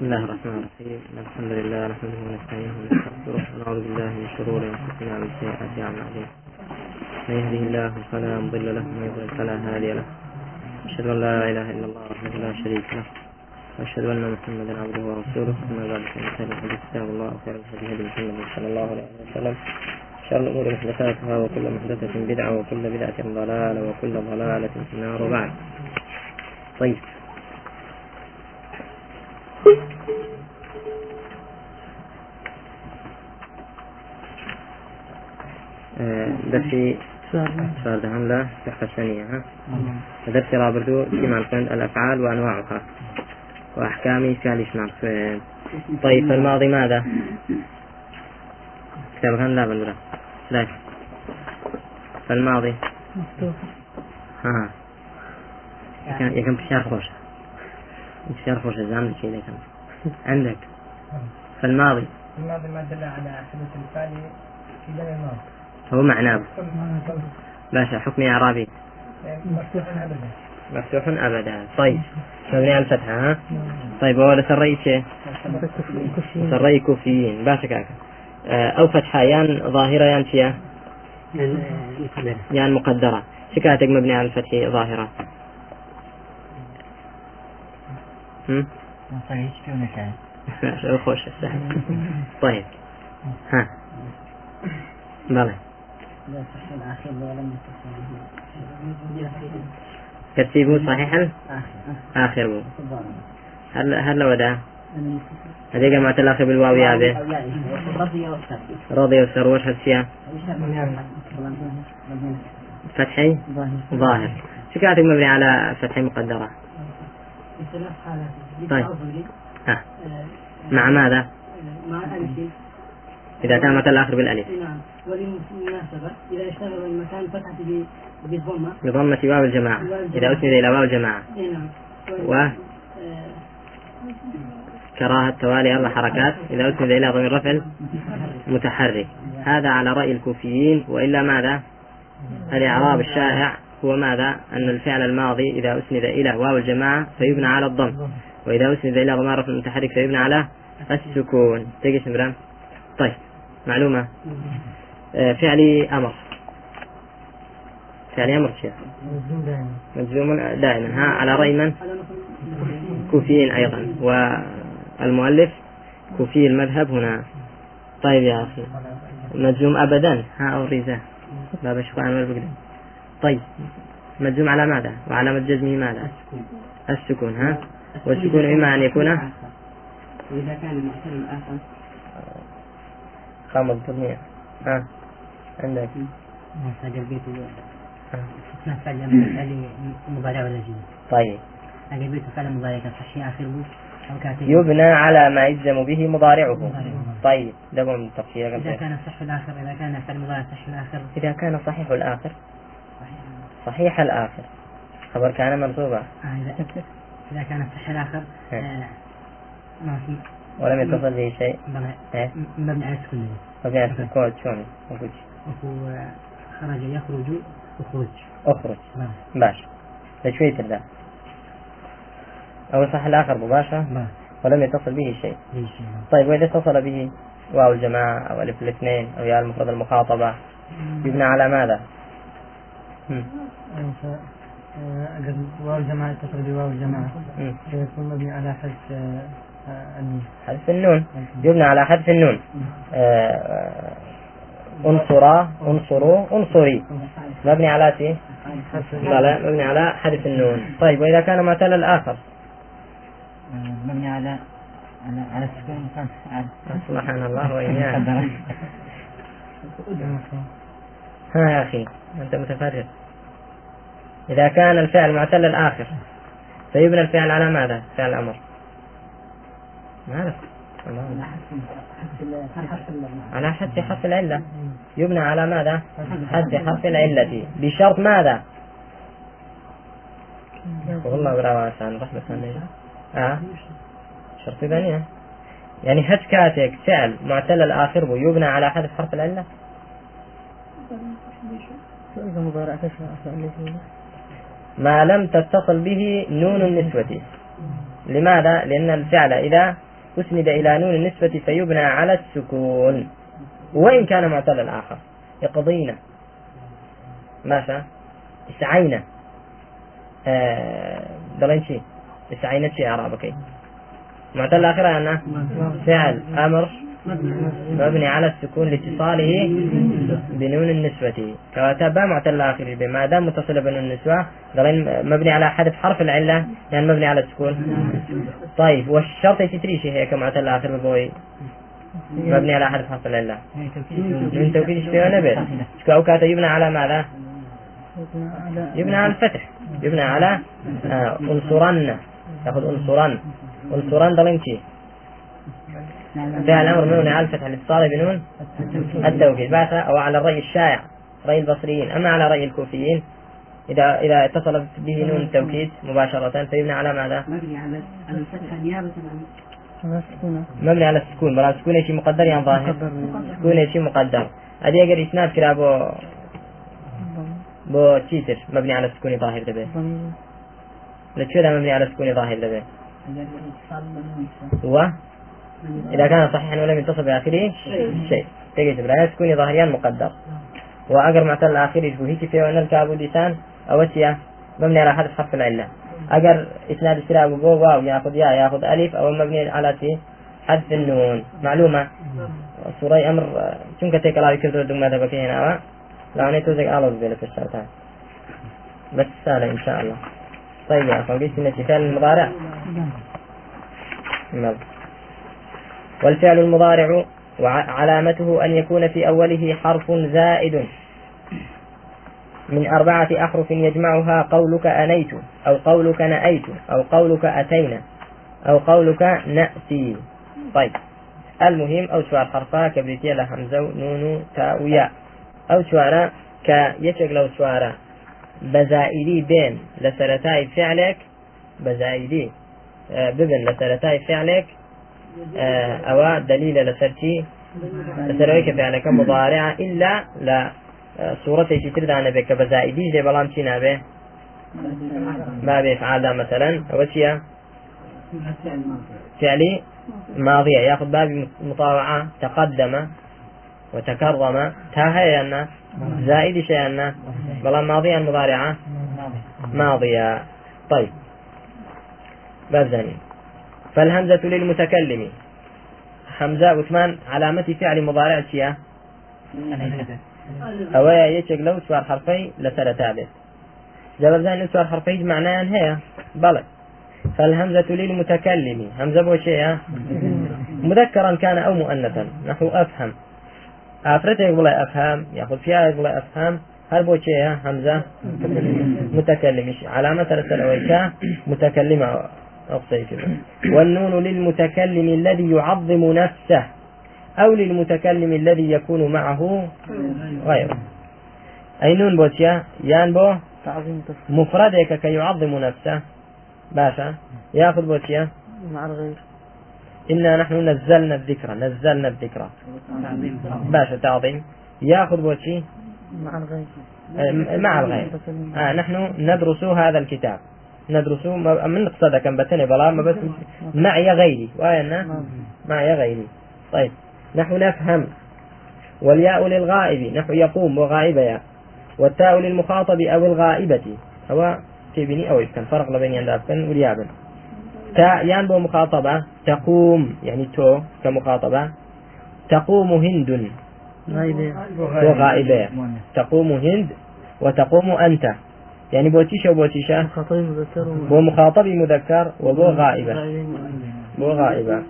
بسم الله الرحمن الرحيم. الحمد لله نحمده ونستعينه ونستغفره ونعوذ بالله من شرور أنفسنا ومن سيئات أعمالنا. من يهده الله فلا مضل له ومن يضلل فلا هادي له. أشهد أن لا إله إلا الله وحده لا شريك له. وأشهد أن محمدا عبده ورسوله. أما بعد فإن خير الحديث كتاب الله وخير الهدي هدي محمد صلى الله عليه وسلم. شر الأمور محدثاتها وكل محدثة بدعة وكل بدعة ضلالة وكل ضلالة في النار. وبعد. طيب. درسي سؤال. دهم لا صحة ثانية ها؟ درسي رابردو فيما الفند الأفعال وأنواعها. وأحكام فعل فين طيب فالماضي ماذا؟ كتاب كان لا بل لا. فالماضي ها. يكن بشار خوش بشار خوش الزمن شيء لكن. عندك. فالماضي الماضي؟ ما دل على حدث الفعل في زمن الماضي. هو معناه. باشا حكم إعرابي مفتوح أبدا. مفتوح أبدا. طيب مبني على الفتحة ها؟ طيب هو سري شيء؟ سري كوفيين. باشا كاكا آه، أو فتحة يان ظاهرة يان فيها يان مقدرة. شكاتك مبني على الفتح ظاهرة. هم؟ خوش. السهل طيب ها. بلى. ترتيبه صحيحا؟ آخر هل هل ودا؟ هذه جماعة الآخر بالواو يا به رضي وسر. وش هالشيء فتحي؟ ظاهر. شكاتك مبني على فتحي مقدرة؟ طيب. ها. مع ماذا؟ مع ألف إذا تمت الآخر بالألف. نعم. وللمناسبة إذا اشتغل المكان فتحة بالضمة بضمة. واو الجماعة. إذا أسند إلى واو الجماعة. نعم. و آه، كراهة توالي أربع حركات. إذا أسند إلى ضمير رفع متحرك. هذا على رأي الكوفيين. وإلا ماذا؟ الإعراب الشائع هو ماذا؟ أن الفعل الماضي إذا أسند إلى واو الجماعة فيبنى على الضم. وإذا أسند إلى ضمير رفع متحرك فيبنى على السكون. تجي طيب. معلومة؟ آه، فعلي أمر. فعلي أمر شيخ. مجزوم دائما. ها على رأي من؟ كوفيين أيضا. والمؤلف كوفي المذهب هنا. طيب يا أخي مجزوم أبدا. ها أو باب شفاء عن البقدة طيب مجزوم على ماذا؟ وعلامة جزمه ماذا؟ السكون. ها والسكون إما أن يكون وإذا كان المعتل الآخر خامض تضميع ها عندك؟ محتاج البيت محتاج فعل مضارع ولا جيد طيب. حاجة البيت فعل مضارع كاتب. يبنى على ما يجزم به مضارعه. طيب ده من تفسير إذا كان صح الآخر إذا كان فعل مضارع صح الآخر. إذا كان صحيح الآخر. صحيح. الآخر. خبر كان منصوبا آه، إذا كان صح الآخر آه، ما في ولم يتصل به شيء؟ مبني- إيه. مبني على السكون السكون شلون وهو خرج يخرج أخرج. نعم. باش شوية ذا أو صح الآخر مباشرة. نعم. ولم يتصل به شيء. طيب وإذا اتصل به واو الجماعة أو ألف الاثنين أو ياء المفرد المخاطبة يبنى على ماذا؟ مم. قد واو الجماعة اتصل بواو الجماعة. يكون مبني على حذف النون حذف النون. يبنى على حذف النون. آه، آه، انصرا انصروا انصري مبني على شيء؟ لا مبني على حذف النون. طيب وإذا كان معتل الآخر؟ مبني على على على السكون سبحان الله وإياه ها يا أخي أنت متفرغ. إذا كان الفعل معتل الآخر فيبنى الفعل على ماذا؟ فعل الأمر. ما على حذف حرف العلة. يبنى على ماذا؟ حذف حرف العلة. بشرط ماذا؟ والله برا عن رحمة آه؟ شرط ثانية. يعني هج كاتك فعل معتل الآخر بو يبنى على حذف حرف العلة؟ ما لم تتصل به نون النسوة. لماذا؟ لأن الفعل إذا أسند إلى نون النسبة فيبنى على السكون. وإن كان معتل الآخر يقضينا. ماشى استعينا آه دلين شي استعينا شي أعرابك معتل الآخر أنا. فعل. أمر. مبني على السكون لاتصاله بنون النسبة. كواتبا معتل الآخر ما دام متصل بنون النسبة مبني على حذف حرف العلة يعني مبني على السكون. طيب والشرط يتريشي هيك معتل الآخر بوي. مبني على حذف حرف العلة. من توكيد نبل أو كاتا يبنى على ماذا؟ يبنى على الفتح. يبنى على آه انصرن يأخذ انصرن انصرن ضلنتي فعل الأمر مبني على الفتح الاتصال بنون؟ التوكيد بعث أو على الرأي الشائع رأي البصريين. أما على رأي الكوفيين إذا إذا اتصلت به نون التوكيد مباشرة فيبنى على ماذا؟ مبني على الفتحة. نيابة عن مبني على السكون. بلا سكون شيء مقدر يعني ظاهر؟ سكون شيء مقدر؟ هذه أجر إسناد كلا بو بو تيتر مبني على السكون ظاهر دبي لشو مبني على السكون ظاهر دبي و إذا كان صحيحا ولم يتصل بآخره شيء. تجي تبرا سكون ظاهريان مقدر. وأجر معتل الآخر يشبه هيك في أن الكاب لسان أو مبني على حذف حرف العلة. أجر إسناد السلام بو واو ياخذ يا ياخذ ألف أو مبني على تي حذف النون. معلومة؟ سورة أمر شنك تيك الله يكذب دم ماذا بكي هنا لا أنا توزق على الزبيل في الشرطان بس سهلة إن شاء الله. طيب أخوان قلت إن فعل المضارع. نعم. والفعل المضارع وعلامته أن يكون في أوله حرف زائد. من أربعة أحرف يجمعها قولك أنيت أو قولك نأيت أو قولك أتينا أو قولك نأتي. طيب. المهم أو شوار حرفا كبريتيا لهمزة نون تاء وياء. أو شوارا كيشك لو شوارا. بزائدي بين لسرتاي فعلك بزائدي آه، ببن لسرتاي فعلك آه، أو دليل لسرتي لسرويك فعلك مضارعة إلا لا سوورەتێکی تردانە بێت کە بە زائیدی دێ بەڵام چی نابێ بابێ فعادا مثلا. ئەوە فعلي ماضية. ياخذ باب مطاوعة تقدم. وتكرم تا هي أن زائد شيء أن بلا ماضية مضارعة. ماضية. طيب. باب ثاني فالهمزة للمتكلم. همزة عثمان علامة فعل مضارع شيء ئەوەیە یەکێک لەو چوار حرفەی لەسەرتا بێت جەبەزان چوار حرفەی معنایان هەیە بەڵێ فالهمزة للمتكلم. همزة بوشيء مذكرا كان أو مؤنثا. نحو أفهم. أفرته ولا أفهم يأخذ فيها ولا أفهم هل بوشيء همزة متكلم علامة رسل أويكا متكلمة والنون للمتكلم الذي يعظم نفسه أو للمتكلم الذي يكون معه غيره أي نون بوتيا يان بو مفردك كي يعظم نفسه باشا ياخذ بوتيا مع الغير إنا نحن نزلنا الذكر نزلنا الذكر. باشا تعظيم. ياخذ بوتي مع الغير آه، مع الغير آه نحن ندرس هذا الكتاب. ندرس من نقصد كم بتني بلا ما بس معي غيري. وين معي غيري. طيب. نحو نفهم. والياء للغائب. نحو يقوم وغائبة يا. والتاء للمخاطب أو الغائبة. هو تبني أو كان فرق بين يندافن واليابن. تاء ينبو مخاطبة تقوم يعني تو كمخاطبة. تقوم هند. وغائبة تقوم هند وتقوم أنت. يعني بوتيشة وبوتيشة بو مخاطب مذكر وبو غائبة. بو غائبة.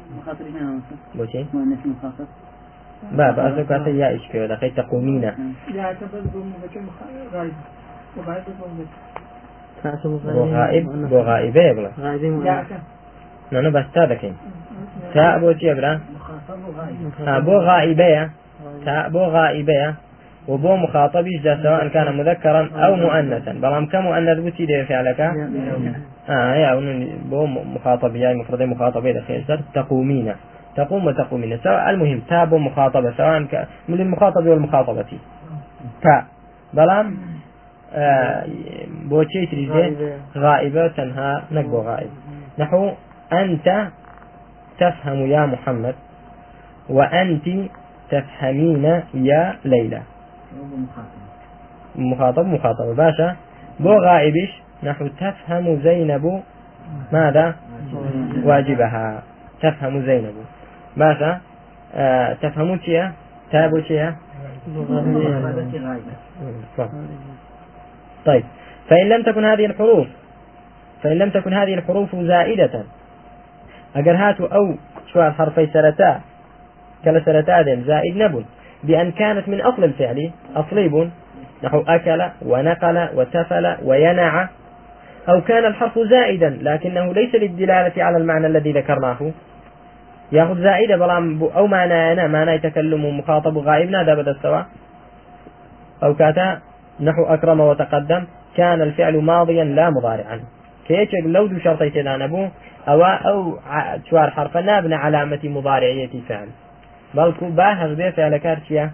بوشي با بأسو كاتا يا كيو دخي تقومين بو غائب بو غائبة يبلا نانو بس تا دكين تا بوشي يبلا بو غائبة تا بو غائبة وبو مخاطب يجد سواء كان مذكرا أو مؤنثا بلام كمؤنث بوتي دي فعلك آه يا بو مخاطب يا مفرد مخاطب إذا خير تقومين تقوم وتقومين سواء المهم تاب مخاطبة سواء ك... من المخاطب والمخاطبة تا بلام آه بوتي تريد غائبة. تنهى نقبو غائب. نحو أنت تفهم يا محمد وأنت تفهمين يا ليلى مخاطب مخاطبة باشا. بو غائبش نحو تفهم زينب ماذا؟ واجبها. تفهم زينب باشا. آه تفهم تيا تابو تيا طيب. فإن لم تكن هذه الحروف فإن لم تكن هذه الحروف زائدة. أجر هاتوا أو شو حرفي سرتا كلا سرتا زائد نبن بأن كانت من أصل الفعل أصليب نحو أكل ونقل وتفل وينع. أو كان الحرف زائدا لكنه ليس للدلالة على المعنى الذي ذكرناه. يأخذ زائدة بلام أو معنى أنا معنى يتكلم مخاطب غائب نادى بدا السواء أو كاتا نحو أكرم وتقدم كان الفعل ماضيا لا مضارعا. كيش لو دو شرطي تدان أبو أو أو شوار حرف نابنا علامة مضارعية فعل. بل باهر به فعل كارتيا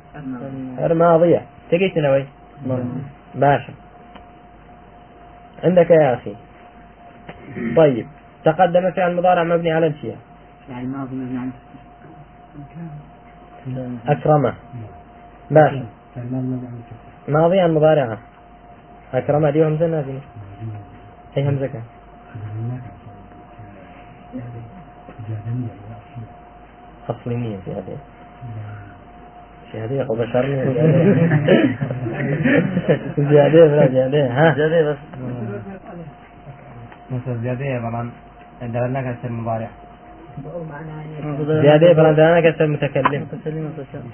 ماضية. تقيت نوي؟ باشا. عندك يا أخي. طيب. تقدم فعل مضارع مبني على الشيء يعني ماضي مبني على أكرمه. باشا. ماضيا مضارعة. أكرمه دي همزة نازلة أي همزة كان؟ أصلي في هذه. زيادة وبشرني زيادة ولا زيادة ها؟ زيادة بس. مثل زيادة طبعا دلنا كسر المضارع. زيادة فلان دلنا كسر متكلم.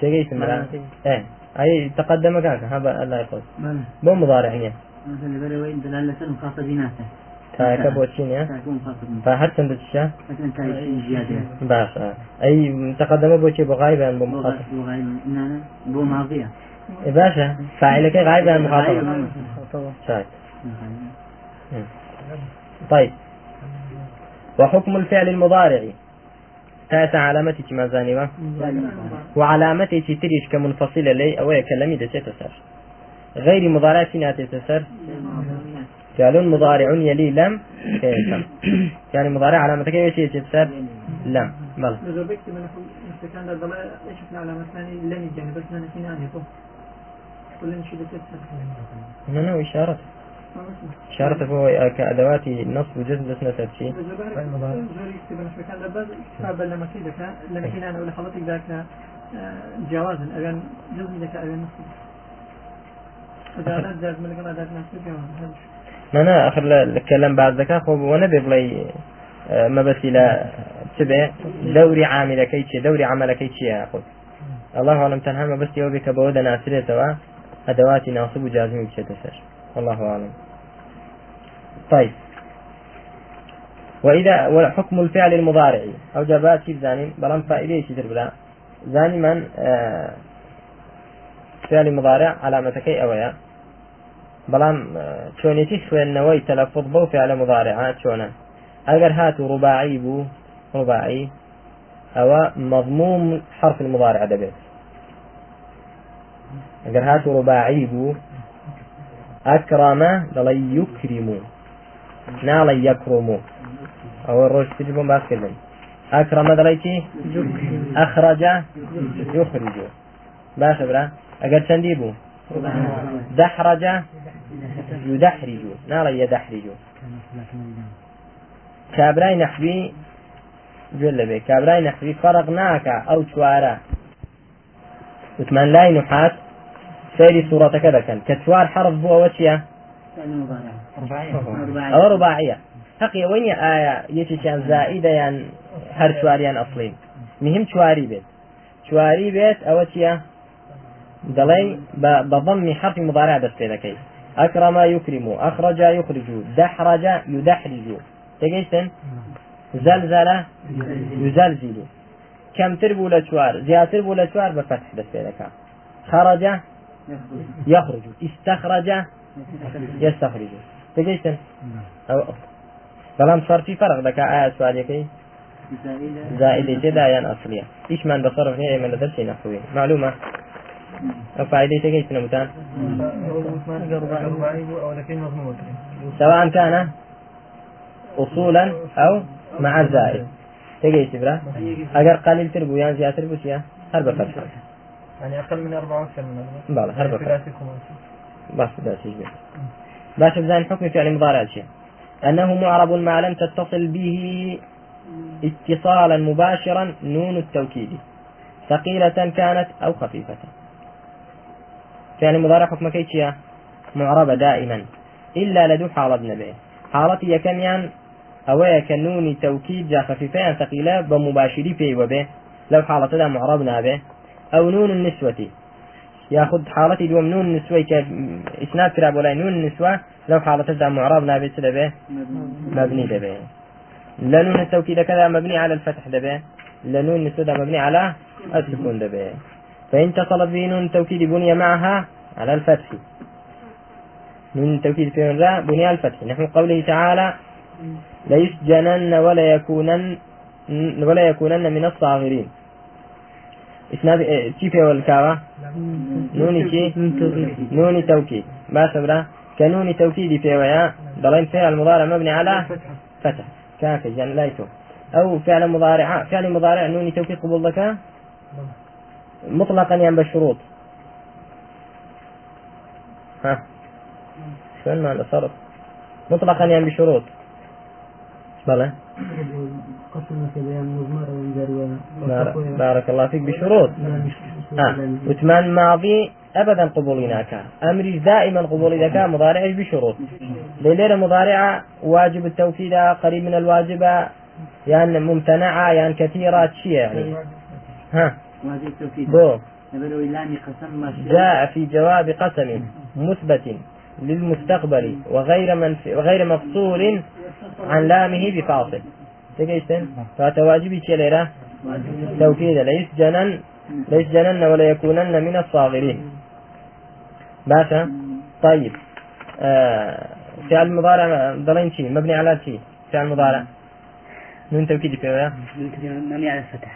تجيس مرة إيه. أي تقدم كاك هذا الله يقول. مو مضارع يعني مثلا بلا وين؟ دلالة مخاطبيناته تاكا بوتشين يا؟ تكون مخاطبين فهرت عند الشاه لكن تاي زيادة. باش. أي تقدم بوتشي بغايبا بمخاطب بو ماضية. إيه باشا فاعلك غايبا مخاطب شايف. طيب. وحكم الفعل المضارع. تاسع علامتك ما زانبة وعلامتك تريش كمنفصلة لي أو كلمي دسي تسر غير مضارع سنات تسر فعل مضارع يلي لم كيسم. يعني مضارع علامتك لم إيش ناني فوق كل شيء ده هنا إشارة. شرط هو كأدوات نصب وجزم بس نسب شيء جوازا أبين جزم لك أبين نصب فدارات جاز ملك ما دارت نصب جوازا مانا آخر الكلام بعد ذكاء خب وانا بيبلي مەبەسی لە چبێ دەوری عاملەکەی چێ دەوری عملەکەی چیە خود الله هەڵم تەنها مەبستیەوە بێکە بەوە دەناسرێتەوە ئەدەواتی ناسب و جازمی بچێتە سەر؟ والله أعلم. طيب. وإذا وحكم الفعل المضارع. أو جابات كيف زاني بلان فائدة يشتر بلا زاني من آه فعل مضارع علامتك أويا. بلان چۆنێتی خوێندنەوەی تەلەفظ بەو فعل مضارعات چۆنە ئەگەر هاتو ڕوباعی بوو ڕوباعی ئەوە مضموم حرف المضارع دەبێت ئەگەر هاتو ڕوباعی بوو ئەکرامە دەڵی یوکریم ناڵی یەکڕۆم ئەوە ڕۆژتر بۆم باسکردن ئەکرامە دەڵی چی؟ ئەخرەجە یخرج باشە برا ئەگەر چەندی بوو؟ دحرج يدحرج ناڵی يدحرج کابرای نەحوی گوێ لەبێ. کابرای نەحوی فەرق ناکە ئەو چوارە. وتمان لای سەیری سوورەتەکە دەکەن. کە چوار حرف بوو ئەوە چییە؟ ئەوە ڕباعە حقی ئەوەی نیە ئایا یەکێکیان زائیدەیان هەر چواریان ئەفلین. مهم چواری بێت. چواری بێت ئەوە چییە؟ دەڵێ بەضممی حەقی مبارا دەست پێ دەکەی ئەکرەما یکریم و ئەخرەجا یخرج و دەحڕەجا یودەحریج و تێگەیشتن؟ زەلزەلە یزەلزیل کەمتر بوو لە چوار زیاتر بوو لە چوار بە فەتح دەست پێ دەکات خەرەجە يخرج. استخرج. يستخرج. تجيسن أو بلام صار في فرق ذاك آية سؤالك زائدة جدا يعني أصلية. إيش من بصرف هي من درس نحوي معلومة؟ أو فائدة تجيسن متان سواء كان أصولا أو مع الزائد. تيجي برا؟ أجر قليل تربو يعني زيادة تربو سيا هرب فتح يعني أقل من أربعة وأكثر من بلى هرب فتح ثلاثي خماسي بس يجي باش بزان حكم فعل مضارع شيء أنه معرب ما لم تتصل به اتصالا مباشرا نون التوكيد. ثقيلة كانت أو خفيفة. فعل مضارع حكم كيتشيا معربة دائما. إلا لدو حالة نبي حالتي كميان أويا كنوني توكيد جا خفيفة ثقيلة بمباشري في وبه. لو حالة دا معربنا به أو نون النسوة. ياخذ حالتي دوم نون النسوة كإسناد كراب ولا نون النسوة لو حالة دا معربنا به به مبني دبه لنون التوكيد كذا مبني على الفتح دبه لنون النسوة مبني على السكون دبه فإن اتصلت به نون التوكيد بني معها على الفتح. نون التوكيد في ذا بني على الفتح. نحو قوله تعالى ليسجنن ولا يكونن ولا يكونن من الصاغرين. اسناد كيف هو الكاوة نوني كي؟ نوني توكيد ما سبرا. كنون توكيد في ويا ضلين فعل المضارع مبني على فتح. كافي جنلايته أو فعل مضارع فعل مضارع نون توكيد قبول لك؟ مطلقا يعني بالشروط. ها. شلون ما صرف؟ مطلقا يعني بشروط. بلى. قسم في بيان مضمر بارك, بارك الله فيك بشروط. آه. وثمان ماضي ابدا قبول هناك امري دائما قبول اذا كان مضارع بشروط؟ ليلة مضارعة واجب التوكيد قريب من الواجبة يعني ممتنعة يعني كثيرة شيء يعني. ها؟ واجب التوكيد بو. جاء في جواب قسم مثبت للمستقبل وغير منف... وغير مفصول عن لامه بفاصل. تقيشتن فاتواجبي كليرة توكيد ليس جنن ليس جنن ولا يكونن من الصاغرين باشا طيب آه فعل المضارع ضلين شيء مبني على شيء فعل المضارع من توكيد في مبني على الفتح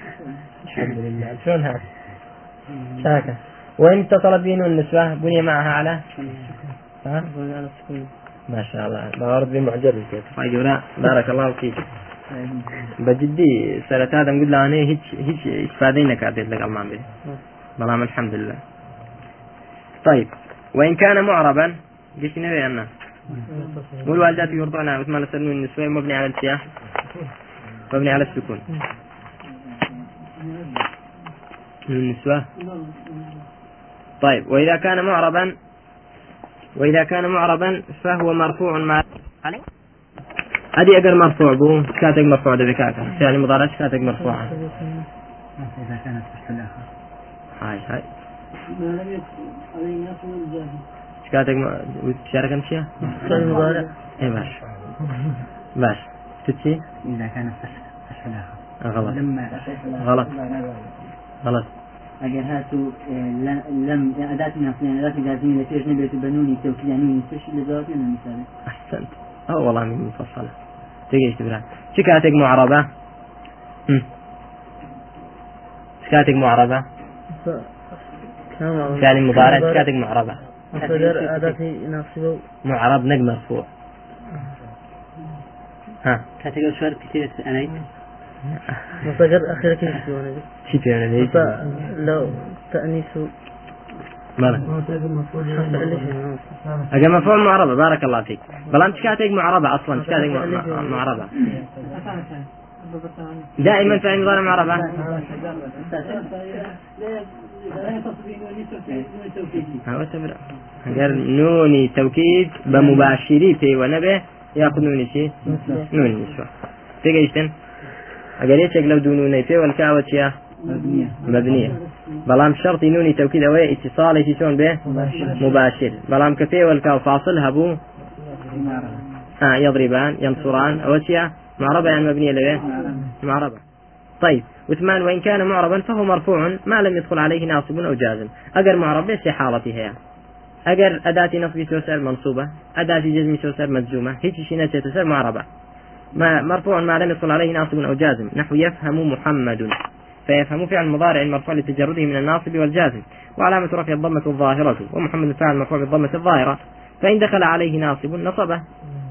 الحمد لله شلون هذا شاكا وإن اتصلت به النسوة بني معها على ها؟ ما شاء الله بمعجب كيف بارك الله فيك بجدي سنة هذا نقول له أنا هيك هيك إستفادينا كاتب لك أمام به بلام الحمد لله. طيب وإن كان معربا ليش نبي أنا. والوالدات يرضعن مثل ما نسألون النسوة مبني على السياح. مبني على السكون. النسوة طيب وإذا كان معربا وإذا كان معربا فهو مرفوع مع هذه أجر مرفوع بو؟ كاتك مرفوع ده بكاكا يعني مضارع كاتك مرفوعة إذا كانت الآخر هاي هاي. ما لم يكن عليه نصب الجاهل كاتك أمشيها فعل مضارع. إيه باش. باش. تتشي إذا كانت تحت الآخر آه، غلط. لما غلط. غلط. أجر هاتو آه، لم أداة من أصلين. أداة لازمة لتيج نبيت بنوني توكيد يعني تشي لزوات من المثال أحسنت. أو والله من مفصلة. تيجي تبرا شكاتك معربة هم. شكاتك معربة كان فعل مضارع شكاتك أداة ناصبه معرب نق مرفوع ها. كاتيجو شوار كتير أنا مصدر أخيرا كيف أنا ليش لو تأنيس ليش أجا مفعول معربة بارك الله فيك. بل أنت شكاتك معربة أصلا شكاتك مع- مع- معربة. دائما فعل مضارع معربة؟ هو تبرع قال نوني توكيد بمباشري في ونبه يأخذ نوني شي؟ نوني نسوة تيجيشتن أقل يتشك لو دون نوني في بلام شرط نوني توكيد أو اتصال يتشون به؟ مباشر. بلام كفي والكاو فاصل هبو. آه يضربان ينصران أو شيء معربة يعني مبنية لبه معربة. طيب وثمان وإن كان معربا فهو مرفوع ما لم يدخل عليه ناصب أو جازم. أجر معرب ليس حالته هي أجر أداة نصب تسر منصوبة. أداة جزم تسر مجزومة. هيك شيء نسيت معربة. ما مرفوع ما لم يدخل عليه ناصب أو جازم. نحو يفهم محمد فيفهم فعل مضارع مرفوع لتجرده من الناصب والجازم وعلامة رفع الضمة الظاهرة ومحمد فاعل مرفوع بالضمة الظاهرة. فإن دخل عليه ناصب نصبه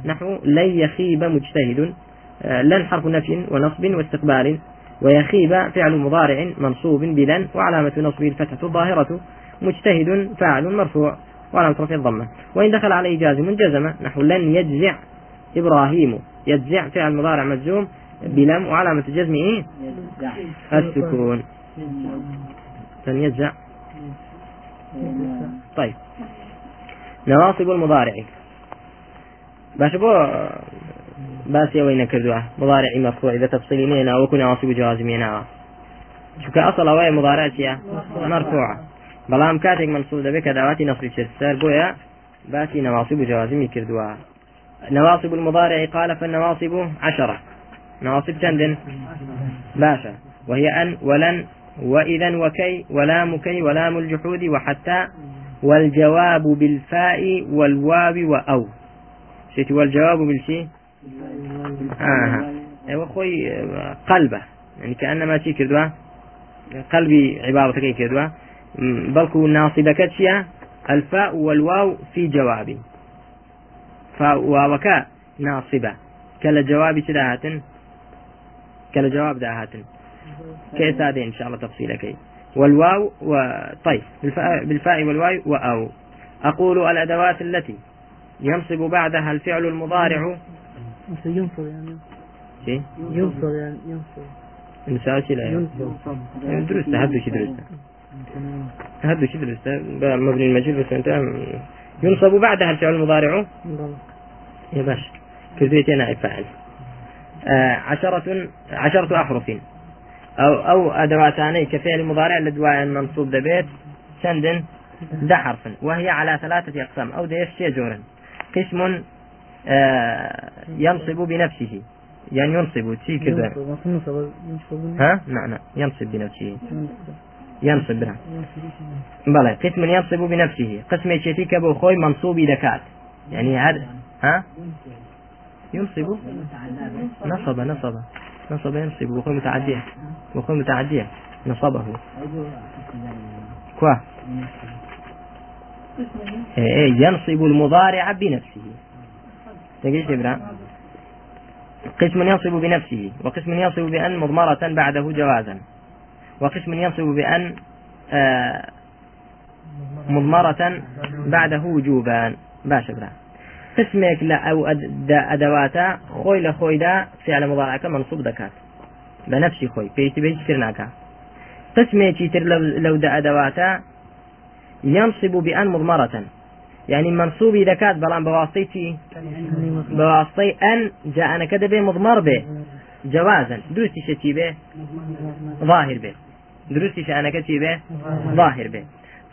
نحو لن يخيب مجتهد آه، لن حرف نفي ونصب واستقبال. ويخيب فعل مضارع منصوب بلن وعلامة نصبه الفتحة الظاهرة. مجتهد فاعل مرفوع وعلامة رفع الضمة. وإن دخل عليه جازم جزم. نحو لن يجزع إبراهيم. يجزع فعل مضارع مجزوم. بلم وعلامة جزمه السكون لن يجزع. طيب. نواصب المضارع. باش بو باسی ئەوەی نەکردووە مضارعی مەفروع إذا تفصيلي نێنا وەکو ناواسب جوازمێناوە چونکە ئەسڵ ئەوەیە مضارعتیە مرفوعة بەڵام کاتێک منصوب داواتی نصبی چێت سەر بۆیە باسی نواصب جوازمی کردووە نواصب المضارع. قال فالنواصب عشرة. نواصب چندن باشا. وهي أن ولن وإذا وكي ولام كي ولام الجحود وحتى والجواب بالفاء والواو وأو. شيء والجواب بالشيء آه. أيوه خوي قلبه. يعني كأنما شي كردوا؟ قلبي عبارة كي كردوا؟ بلكو ناصبك تشيا الفاء والواو في جوابي. فاء واوكا ناصبة. كلا جوابي شداهات كلا جواب داهات كيف هذه إن شاء الله تفصيلك والواو و... طيب. بالفاء, والواو وأو. أقول الأدوات التي ينصب بعدها الفعل المضارع. ينصب يعني. ينصب يعني ينصب. مساوي لا ينصب. درست هدو شي درست. هدو شي درست. مبني المجهول بس أنت ينصب بعدها الفعل المضارع. يا باش. كذبت أنا فاعل. عشرة عشرة أحرف. أو أو أدواتان كفعل مضارع لدواء منصوب دبيت شندن ده حرف. وهي على ثلاثة أقسام. أو ده يفشي جورا. قسم آه ينصب بنفسه. يعني ينصب تي كذا. ها؟ نعم نعم. ينصب بنفسه. ينصب بها بلى. قسم ينصب بنفسه. قسم يشتي كبو خوي منصوب دكات. يعني هذا ها؟ ينصب. نصب نصب. نصب ينصب. وخوي متعدية وخوي متعدية نصبه. كوا. إيه, إيه ينصب المضارع بنفسه. تقيش إبراهيم؟ قسم ينصب بنفسه. وقسم ينصب بأن مضمرة بعده جوازا. وقسم ينصب بأن آه مضمرة بعده وجوبا. باش إبراهيم. قسمك لا أو أدواتا خوي دا فعل مضارعك منصوب دكات. بنفسي خوي بيتي ترناكا قسمك تر لو دا أدواتا ينصب بأن مضمرة. يعني منصوب إذا كانت بلان بواسطتي بواسطي أن جاء أنا كده به مضمر به جوازا. درستي شتي به ظاهر به درستي أنا كتي به ظاهر به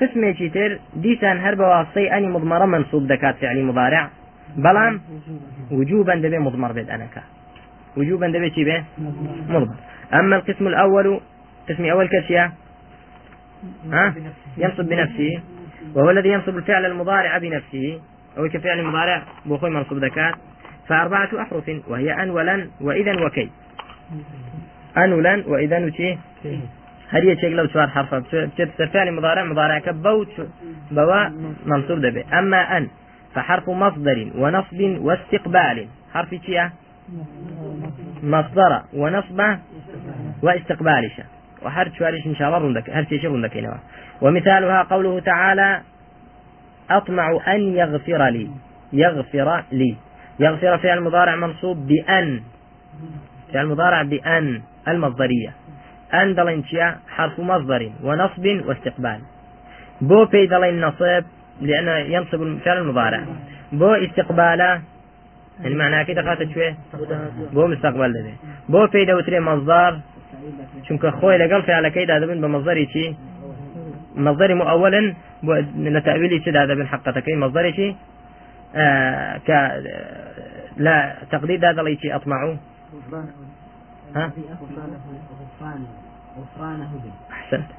قسم تر ديسان هر بواسطي أني مضمرة منصوب دكات فعلي مضارع. بلان وجوبا دبي مضمر بيد أنا كا وجوبا دبي تي به مضمر. أما القسم الأول قسم أول كشيا ها؟ ينصب بنفسه. وهو الذي ينصب الفعل المضارع بنفسه. أو كفعل المضارع؟ بأخوي منصوب ذكاء فأربعة أحرف وهي أن ولن وإذا وكي. أن ولن وإذا وشي هل يشيك لو سوار حرف فعل مضارع مضارع كبوت بوا منصوب دبي. أما أن فحرف مصدر ونصب واستقبال. حرف شيء؟ مصدر ونصب واستقبال. شيء. وحرف شوارش إن شاء الله رندك. هل شيء رندك ومثالها قوله تعالى أطمع أن يغفر لي. يغفر لي. يغفر فعل مضارع منصوب بأن. فعل مضارع بأن المصدرية. أن دلنشيا حرف مصدر ونصب واستقبال. بو في دلين نصب لأنه ينصب الفعل المضارع. بو استقباله يعني معناه كده خاطر شوية؟ بو مستقبل ده. بو في دوتري مصدر چونکە خۆی لەگەڵ فعلەکەیدا دەبن بە مەزەری چی؟ مصدر مؤولا لتأويل چدا دەبن حقەتەکەی مصدرێکی آه ك لا تقدير هذا اللي أطمعوا ها؟ أحسنت.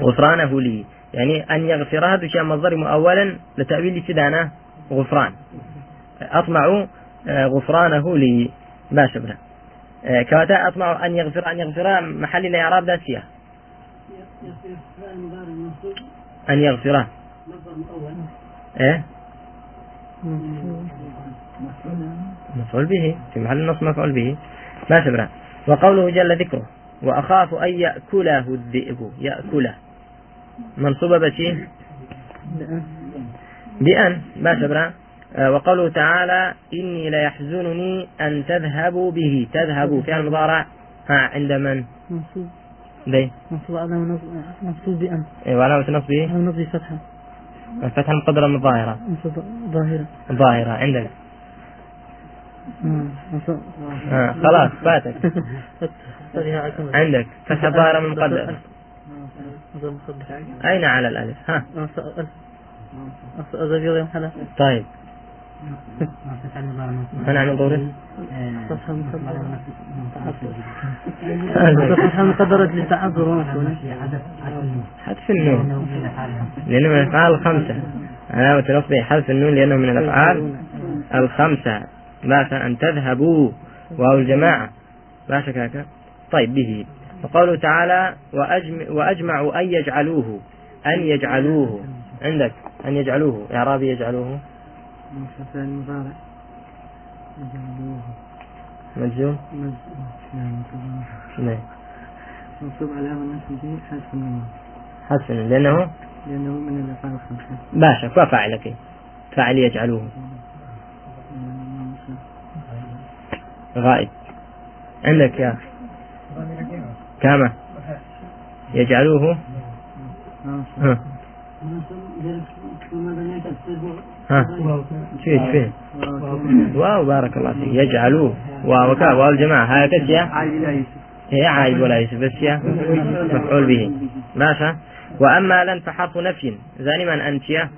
غفرانه لي. يعني أن يغفر هذا شيء مصدر مؤولا لتأويل سدانا غفران. أطمع غفرانه لي. ما شبه كواتا أطمع أن يغفر أن يغفر محل الإعراب ذاتية أن يغفره إيه؟ مفعول به. في محل النصب مفعول به. ما شبرا وقوله جل ذكره وأخاف أن يأكله الذئب. يأكله. منصوبة بشي؟ بأن. ما شبرا آه، وقوله تعالى إني ليحزنني أن تذهبوا به. تذهبوا. في المضارع ها عند من؟ منصوب. ليه؟ منصوب. على منصوب بأن. إيه وعلامة نصبه على نصب فتحة. الفتحة المقدرة من الظاهرة. منصوب ظاهرة. الظاهرة عندك آه، آه خلاص فاتك عندك. فتحة ظاهرة من مصدر أين على الألف؟ ها. طيب. أنا عن ظهره فتحة مقدرة للتعذر حذف النون. لأنه من الأفعال الخمسة. علامة نصبه حذف النون لأنه من الأفعال الخمسة. بأس أن تذهبوا. واو الجماعة. لا شك طيب به. وقوله تعالى وأجمع وأجمعوا أن يجعلوه أن يجعلوه. عندك أن يجعلوه. إعرابي يجعلوه. المضارع مجزوم. نعم. منصوب علامة نصبه حذف النون. حذف لأنه؟ لأنه من الأفعال الخمسة. باشا كوا فاعلك فاعل يجعلوه. غائب. عندك يا كامة يجعلوه ها. ها. واو بارك الله فيك. يجعلوه. واو كا واو الجماعة. هاي كسيا هي عايد ولا يوسف بس يا. مفعول به. باشا. وأما لن فحرف نفي. زانما أنت يا؟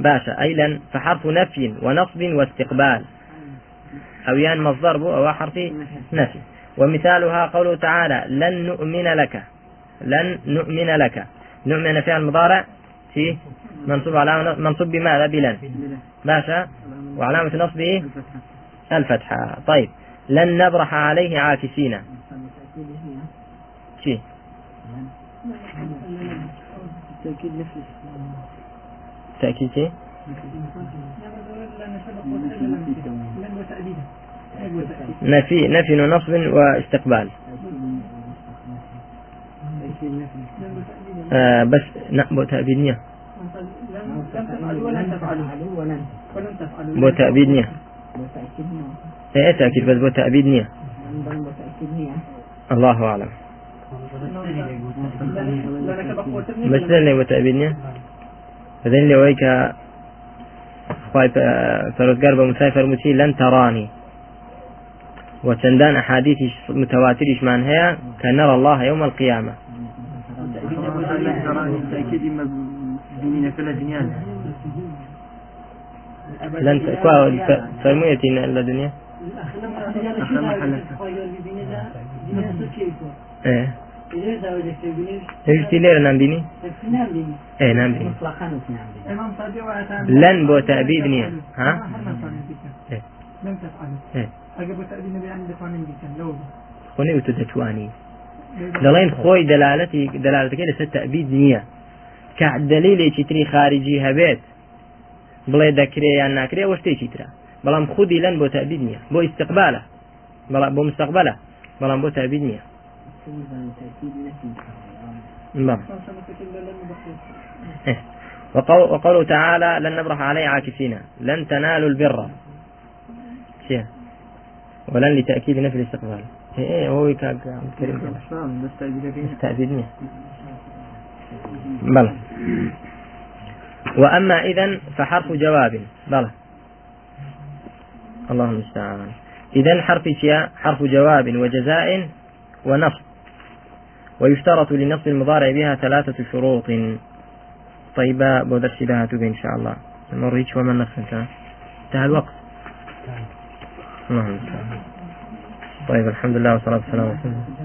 باشا. أي لن فحرف نفي ونصب واستقبال. أو يان مصدر أو حرف نفي. ومثالها قوله تعالى لن نؤمن لك. لن نؤمن لك. نؤمن فعل مضارع في منصوب على منصوب بماذا؟ بلن. باشا وعلامة نصبه الفتحة. طيب. لن نبرح عليه عاكسين. شي تأكيد شي نفي نفي ونصب واستقبال. آه بس نأبو تأبيد نية. بو تأبيد نية. إيه تأكيد بس بو تأبيد نية. الله أعلم. بس لن بو تأبيد نية؟ فذن اللي ويك خواهي فرزقار بمسافر متي لن تراني. وتندان أحاديث متواترش من هي كنرى الله يوم القيامة لن فرميتي الدنيا إيه بيني إيه نام بيني إمام صادق وأتى لن بو تأبيد نية ها؟ إيه. أجابوا تأبيد النبي عن دفعين بكم لو. خوني وتدتواني دەڵێن خۆی دەلالەتی دەلالەتەکەی لەسەر تەبید نییە کە دلیلێکی تری خارجی هەبێت بڵێ دەکرێ یان ناکرێ ئەوە شتێکی ترە بەڵام خودی لەن بۆ تەبید نییە بۆ ئیسقبالە بەڵام بۆ مستقبلە بەڵام بۆ تەبید نییە. وقول وقوله تعالى لن نبرح عليه عاكفين لن تنالوا البر. شيء ولن لتأكيد نفي الاستقبال. إيه هو كان كريم بس تأكيد تأبيدني بلى. وأما إذا فحرف جواب. بلى. اللهم المستعان إذا حرف شياء حرف جواب وجزاء ونصب. ويشترط لنصب المضارع بها ثلاثة شروط. طيبة بودرس لها تبي إن شاء الله. نريد ومن نفس انتهى الوقت. اللهم المستعان طيب الحمد لله والصلاة والسلام على رسول الله.